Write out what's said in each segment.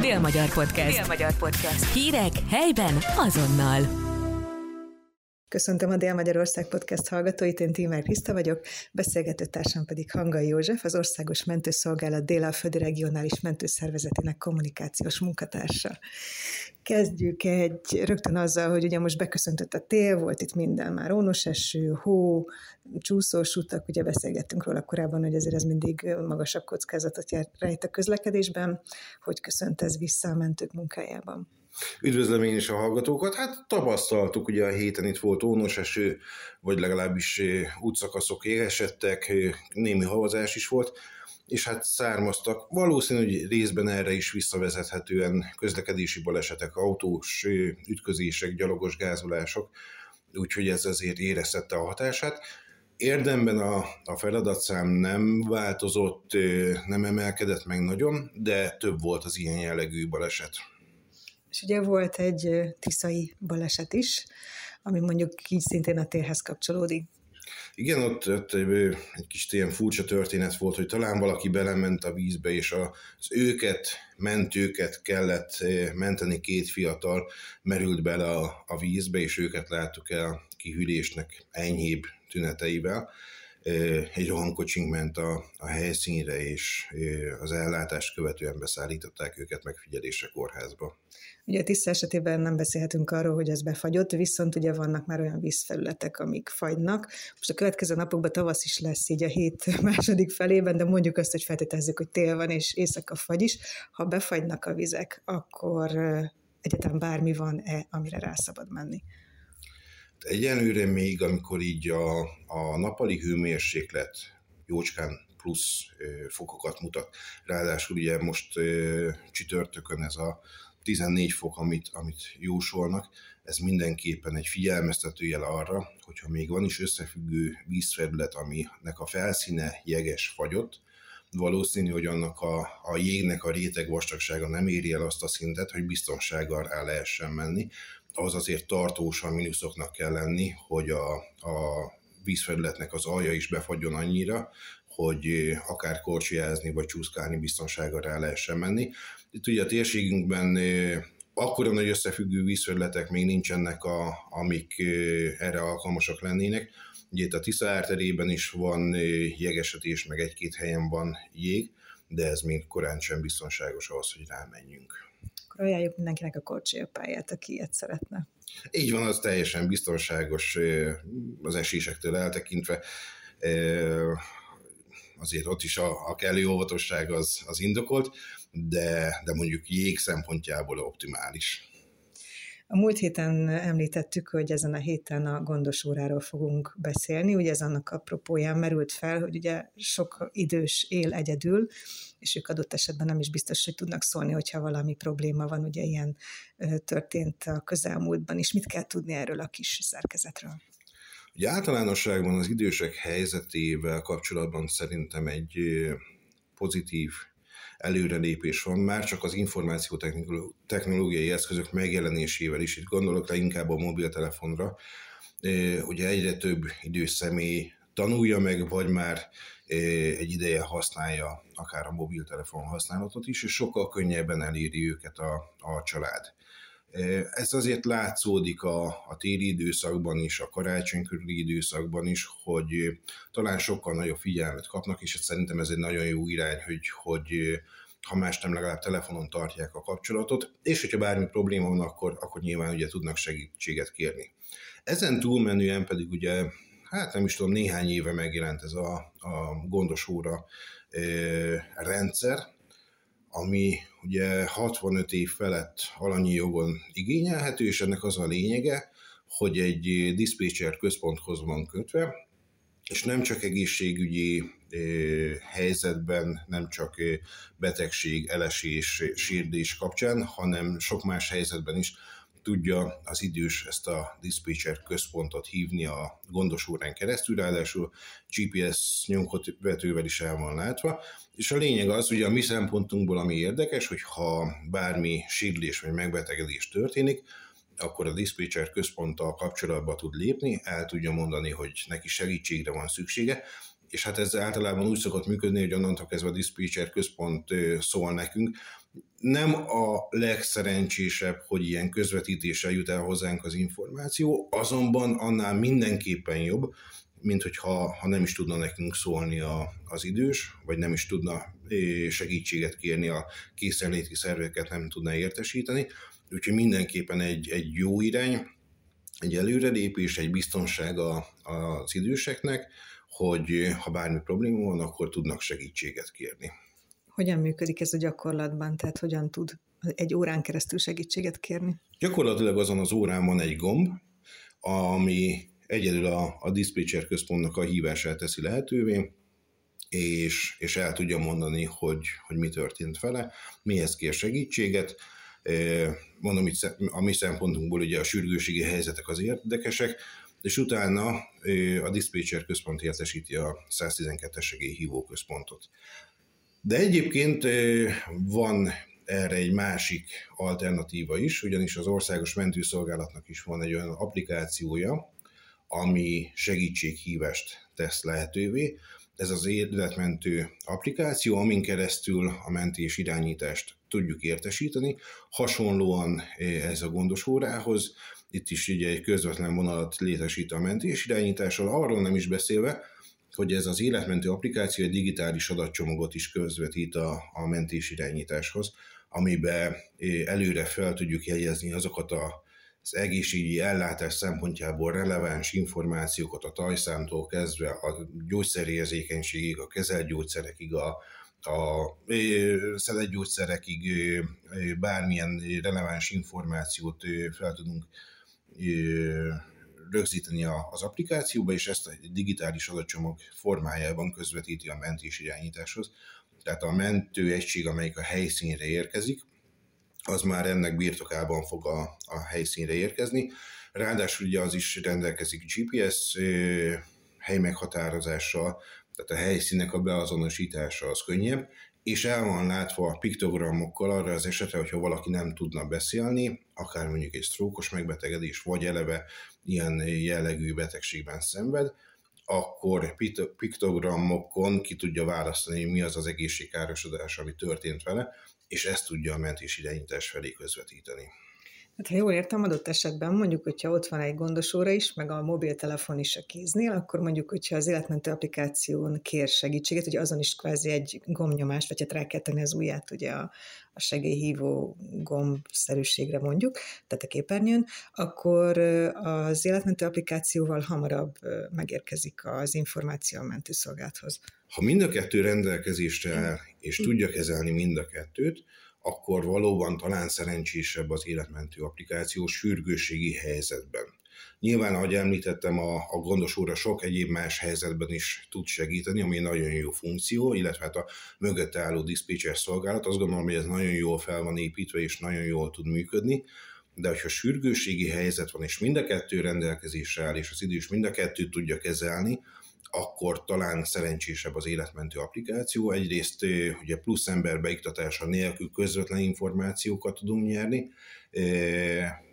Dél-Magyar Podcast. Dél-Magyar Podcast. Hírek helyben azonnal. Köszöntöm a Dél-Magyarország Podcast hallgatóit, én Tímer Kriszta vagyok, beszélgető társam pedig Hangai József, az Országos Mentőszolgálat Dél-Alföldi Regionális Mentőszervezetének kommunikációs munkatársa. Kezdjük egy rögtön azzal, hogy ugye most beköszöntött a tél, volt itt minden már ónos eső, hó, csúszós utak, ugye beszélgettünk róla korábban, hogy azért ez mindig magasabb kockázatot rejt a közlekedésben. Hogy köszönt ez vissza a mentők munkájában? Üdvözlöm én is a hallgatókat. Hát tapasztaltuk, ugye a héten itt volt ónos eső, vagy legalábbis útszakaszok éresettek, némi havazás is volt, és hát származtak. Valószínű, hogy részben erre is visszavezethetően közlekedési balesetek, autós ütközések, gyalogos gázolások, úgyhogy ez azért érezhette a hatását. Érdemben a, a feladatszám nem változott, nem emelkedett meg nagyon, de több volt az ilyen jellegű baleset. És ugye volt egy tiszai baleset is, ami mondjuk így szintén a térhez kapcsolódik. Igen, ott, ott egy, egy kis ilyen furcsa történet volt, hogy talán valaki belement a vízbe, és az őket, mentőket kellett menteni, két fiatal merült bele a, a vízbe, és őket láttuk el kihűlésnek enyhébb tüneteivel egy rohankocsink ment a, a helyszínre, és az ellátást követően beszállították őket megfigyelésre kórházba. Ugye a tiszta esetében nem beszélhetünk arról, hogy ez befagyott, viszont ugye vannak már olyan vízfelületek, amik fagynak. Most a következő napokban tavasz is lesz így a hét második felében, de mondjuk azt, hogy feltételezzük, hogy tél van és éjszaka fagy is. Ha befagynak a vizek, akkor egyetem bármi van-e, amire rá szabad menni? Egyenlőre még, amikor így a, a napali hőmérséklet jócskán plusz fokokat mutat. Ráadásul ugye most csütörtökön ez a 14 fok, amit, amit jósolnak, ez mindenképpen egy figyelmeztető jel arra, hogyha még van is összefüggő vízfelület, aminek a felszíne jeges fagyott, valószínű, hogy annak a, a jégnek a réteg vastagsága nem éri el azt a szintet, hogy biztonsággal rá lehessen menni, az azért tartósan mínuszoknak kell lenni, hogy a, a vízfelületnek az alja is befagyjon annyira, hogy akár korcsiázni vagy csúszkálni biztonsággal rá lehessen menni. Itt ugye a térségünkben akkora nagy összefüggő vízfelületek még nincsenek, a, amik erre alkalmasak lennének. Ugye itt a Tisza árterében is van jegesetés, meg egy-két helyen van jég, de ez még korán sem biztonságos ahhoz, hogy rámenjünk akkor ajánljuk mindenkinek a pályát, aki ilyet szeretne. Így van, az teljesen biztonságos az esésektől eltekintve. Azért ott is a, a kellő óvatosság az, az indokolt, de, de mondjuk jég szempontjából optimális. A múlt héten említettük, hogy ezen a héten a gondos óráról fogunk beszélni. Ugye ez annak apropóján merült fel, hogy ugye sok idős él egyedül, és ők adott esetben nem is biztos, hogy tudnak szólni, hogyha valami probléma van, ugye ilyen történt a közelmúltban is. Mit kell tudni erről a kis szerkezetről? Ugye általánosságban az idősek helyzetével kapcsolatban szerintem egy pozitív előrelépés van, már csak az információtechnológiai eszközök megjelenésével is, itt gondolok le inkább a mobiltelefonra, ugye egyre több idős tanulja meg, vagy már egy ideje használja akár a mobiltelefon használatot is, és sokkal könnyebben eléri őket a, a család. Ez azért látszódik a, a téli időszakban is, a karácsony körüli időszakban is, hogy talán sokkal nagyobb figyelmet kapnak, és szerintem ez egy nagyon jó irány, hogy, hogy ha más nem legalább telefonon tartják a kapcsolatot, és hogyha bármi probléma van, akkor, akkor nyilván ugye tudnak segítséget kérni. Ezen túlmenően pedig ugye, hát nem is tudom, néhány éve megjelent ez a, a gondos óra e, rendszer, ami ugye 65 év felett alanyi jogon igényelhető, és ennek az a lényege, hogy egy diszpécser központhoz van kötve, és nem csak egészségügyi helyzetben, nem csak betegség, elesés, sírdés kapcsán, hanem sok más helyzetben is tudja az idős ezt a dispatcher központot hívni a gondos órán keresztül, ráadásul GPS nyomkövetővel is el van látva, és a lényeg az, hogy a mi szempontunkból, ami érdekes, hogy ha bármi sírdés vagy megbetegedés történik, akkor a dispatcher központtal kapcsolatba tud lépni, el tudja mondani, hogy neki segítségre van szüksége, és hát ez általában úgy szokott működni, hogy onnantól kezdve a dispatcher központ szól nekünk, nem a legszerencsésebb, hogy ilyen közvetítéssel jut el hozzánk az információ, azonban annál mindenképpen jobb, mint hogyha ha nem is tudna nekünk szólni a, az idős, vagy nem is tudna segítséget kérni a készenléti szerveket, nem tudná értesíteni. Úgyhogy mindenképpen egy, egy jó irány, egy előrelépés, egy biztonság a, az időseknek, hogy ha bármi probléma van, akkor tudnak segítséget kérni. Hogyan működik ez a gyakorlatban? Tehát hogyan tud egy órán keresztül segítséget kérni? Gyakorlatilag azon az órán van egy gomb, ami egyedül a, a dispatcher központnak a hívását teszi lehetővé, és, és el tudja mondani, hogy, hogy mi történt vele, mihez kér segítséget. Mondom, itt a mi szempontunkból ugye a sürgőségi helyzetek az érdekesek, és utána a dispatcher központ értesíti a 112-es segélyhívó központot. De egyébként van erre egy másik alternatíva is, ugyanis az Országos Mentőszolgálatnak is van egy olyan applikációja, ami segítséghívást tesz lehetővé. Ez az életmentő applikáció, amin keresztül a mentés irányítást tudjuk értesíteni. Hasonlóan ez a gondos órához, itt is ugye egy közvetlen vonalat létesít a mentés irányítással, arról nem is beszélve, hogy ez az életmentő applikáció egy digitális adatcsomagot is közvetít a, a mentés irányításhoz, amiben előre fel tudjuk jegyezni azokat a az egészségügyi ellátás szempontjából releváns információkat a tajszámtól kezdve a gyógyszerérzékenységig, a kezelt gyógyszerekig, a, a szedett gyógyszerekig bármilyen releváns információt fel tudunk rögzíteni az applikációba, és ezt egy digitális adatcsomag formájában közvetíti a mentés irányításhoz. Tehát a mentő egység, amelyik a helyszínre érkezik, az már ennek birtokában fog a, a helyszínre érkezni. Ráadásul ugye az is rendelkezik GPS hely meghatározással, tehát a helyszínek a beazonosítása az könnyebb, és el van látva a piktogramokkal arra az esetre, hogyha valaki nem tudna beszélni, akár mondjuk egy sztrókos megbetegedés, vagy eleve ilyen jellegű betegségben szenved, akkor piktogramokon ki tudja választani, mi az az egészségkárosodás, ami történt vele, és ezt tudja a mentés irányítás felé közvetíteni. Hát, ha jól értem, adott esetben mondjuk, hogyha ott van egy gondos óra is, meg a mobiltelefon is a kéznél, akkor mondjuk, hogyha az életmentő applikáción kér segítséget, hogy azon is kvázi egy gombnyomást, vagy hát rá kell tenni az ujját ugye a, a segélyhívó gombszerűségre mondjuk, tehát a képernyőn, akkor az életmentő applikációval hamarabb megérkezik az információ a mentőszolgálathoz. Ha mind a kettő rendelkezésre áll, és tudja kezelni mind a kettőt, akkor valóban talán szerencsésebb az életmentő applikáció sürgőségi helyzetben. Nyilván, ahogy említettem, a, a gondos óra sok egyéb más helyzetben is tud segíteni, ami nagyon jó funkció, illetve hát a mögött álló dispatcher szolgálat. Azt gondolom, hogy ez nagyon jól fel van építve, és nagyon jól tud működni de hogyha sürgőségi helyzet van, és mind a kettő rendelkezésre áll, és az idős mind a kettőt tudja kezelni, akkor talán szerencsésebb az életmentő applikáció. Egyrészt ugye plusz ember beiktatása nélkül közvetlen információkat tudunk nyerni,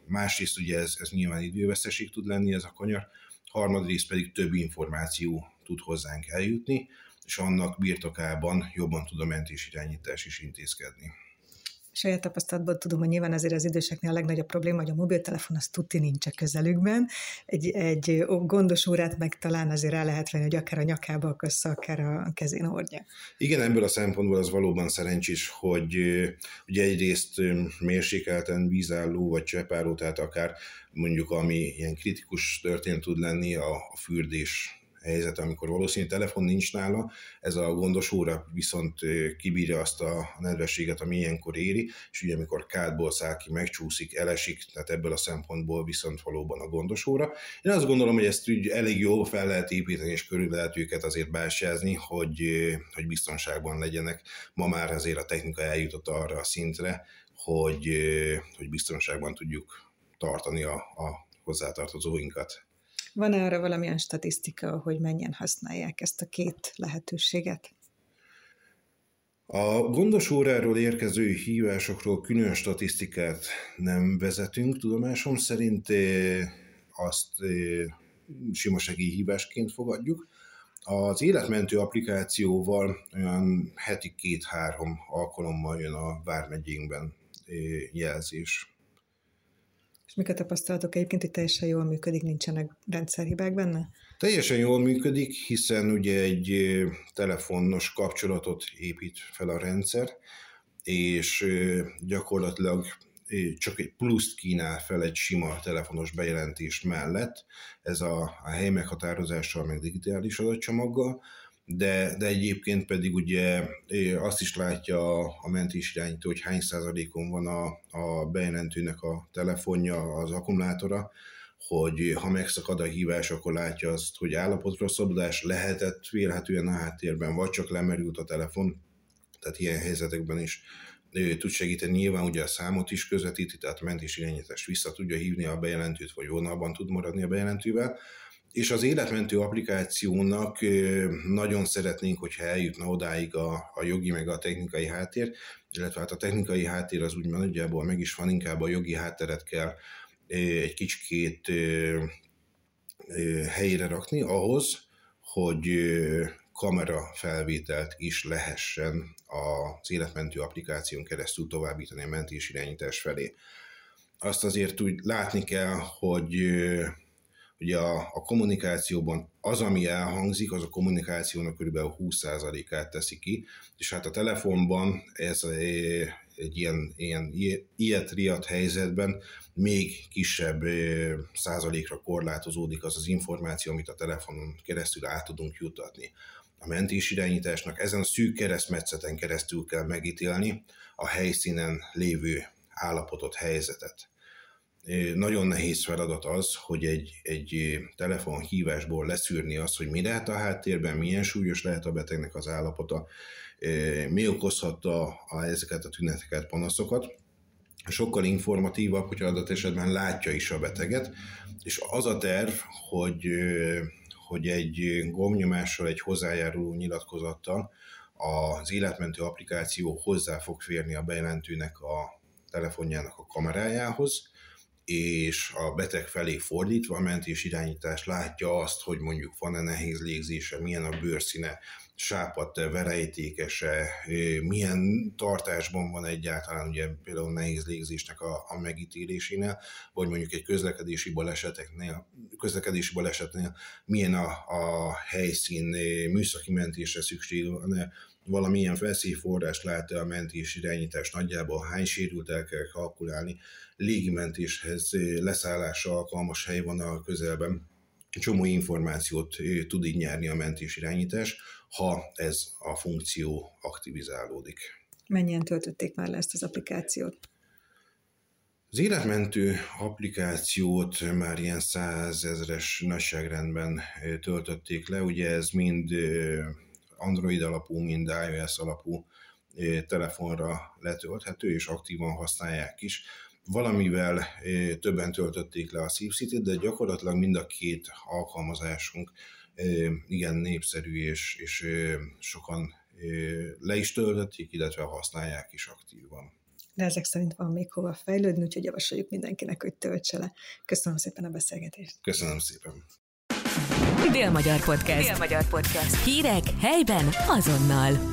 másrészt ugye ez, ez nyilván időveszteség tud lenni ez a kanyar, harmadrészt pedig több információ tud hozzánk eljutni, és annak birtokában jobban tud a mentésirányítás is intézkedni saját tapasztalatból tudom, hogy nyilván azért az időseknél a legnagyobb probléma, hogy a mobiltelefon az tuti nincs a közelükben. Egy, egy gondos órát meg talán azért rá lehet venni, hogy akár a nyakába akassza, akár a kezén hordja. Igen, ebből a szempontból az valóban szerencsés, hogy ugye egyrészt mérsékelten vízálló vagy cseppáró, tehát akár mondjuk ami ilyen kritikus történt tud lenni, a fürdés helyzet, amikor valószínűleg telefon nincs nála, ez a gondos óra viszont kibírja azt a nedvességet, ami ilyenkor éri, és ugye amikor kádból száll ki, megcsúszik, elesik, tehát ebből a szempontból viszont valóban a gondos óra. Én azt gondolom, hogy ezt úgy elég jól fel lehet építeni, és körül lehet őket azért bástyázni, hogy, hogy biztonságban legyenek. Ma már azért a technika eljutott arra a szintre, hogy, hogy biztonságban tudjuk tartani a, a hozzátartozóinkat. Van-e arra valamilyen statisztika, hogy mennyien használják ezt a két lehetőséget? A gondos óráról érkező hívásokról külön statisztikát nem vezetünk. Tudomásom szerint azt sima hívásként fogadjuk. Az életmentő applikációval olyan heti két-három alkalommal jön a vármegyénkben jelzés. És mik a tapasztalatok egyébként, hogy teljesen jól működik, nincsenek rendszerhibák benne? Teljesen jól működik, hiszen ugye egy telefonos kapcsolatot épít fel a rendszer, és gyakorlatilag csak egy pluszt kínál fel egy sima telefonos bejelentés mellett, ez a, a hely meghatározással, meg digitális adatcsomaggal, de, de egyébként pedig ugye azt is látja a, mentés irányító, hogy hány százalékon van a, a bejelentőnek a telefonja, az akkumulátora, hogy ha megszakad a hívás, akkor látja azt, hogy állapotrosszabbodás lehetett vélhetően a háttérben, vagy csak lemerült a telefon, tehát ilyen helyzetekben is tud segíteni. Nyilván ugye a számot is közvetíti, tehát a mentés irányítást vissza tudja hívni a bejelentőt, vagy vonalban tud maradni a bejelentővel. És az életmentő applikációnak nagyon szeretnénk, hogyha eljutna odáig a, a jogi meg a technikai háttér, illetve hát a technikai háttér az úgy nagyjából meg is van, inkább a jogi hátteret kell egy kicsikét helyére rakni ahhoz, hogy kamera felvételt is lehessen az életmentő applikáción keresztül továbbítani a mentés irányítás felé. Azt azért úgy látni kell, hogy ugye a, a kommunikációban az, ami elhangzik, az a kommunikációnak kb. 20%-át teszi ki, és hát a telefonban ez egy ilyen, ilyen ilyet riadt helyzetben még kisebb százalékra korlátozódik az az információ, amit a telefonon keresztül át tudunk jutatni a mentés irányításnak ezen a szűk keresztmetszeten keresztül kell megítélni a helyszínen lévő állapotot, helyzetet. Nagyon nehéz feladat az, hogy egy, egy telefonhívásból leszűrni azt, hogy mi lehet a háttérben, milyen súlyos lehet a betegnek az állapota, mi okozhatta a, ezeket a tüneteket, panaszokat. Sokkal informatívabb, hogyha adat esetben látja is a beteget, és az a terv, hogy hogy egy gomnyomással, egy hozzájáruló nyilatkozattal az életmentő applikáció hozzá fog férni a bejelentőnek a telefonjának a kamerájához, és a beteg felé fordítva a mentés irányítás látja azt, hogy mondjuk van-e nehéz légzése, milyen a bőrszíne, sápadt verejtékese, milyen tartásban van egyáltalán ugye például nehéz légzésnek a, a megítélésénél, vagy mondjuk egy közlekedési baleseteknél, közlekedési balesetnél milyen a, a helyszín műszaki mentésre szükség van, valamilyen veszélyforrás lát a mentés irányítás nagyjából, hány sérült el kell kalkulálni, légimentéshez leszállásra alkalmas hely van a közelben, csomó információt tud így nyerni a mentés irányítás, ha ez a funkció aktivizálódik. Mennyien töltötték már le ezt az applikációt? Az életmentő applikációt már ilyen százezres nagyságrendben töltötték le, ugye ez mind Android alapú, mind iOS alapú telefonra letölthető, és aktívan használják is. Valamivel többen töltötték le a SeaCity, de gyakorlatilag mind a két alkalmazásunk igen népszerű, és, és sokan le is töltötték, illetve használják is aktívan. De ezek szerint van még hova fejlődni, úgyhogy javasoljuk mindenkinek, hogy töltse le. Köszönöm szépen a beszélgetést. Köszönöm szépen. Dél-Magyar Podcast. Dél-Magyar Podcast. Hírek helyben azonnal.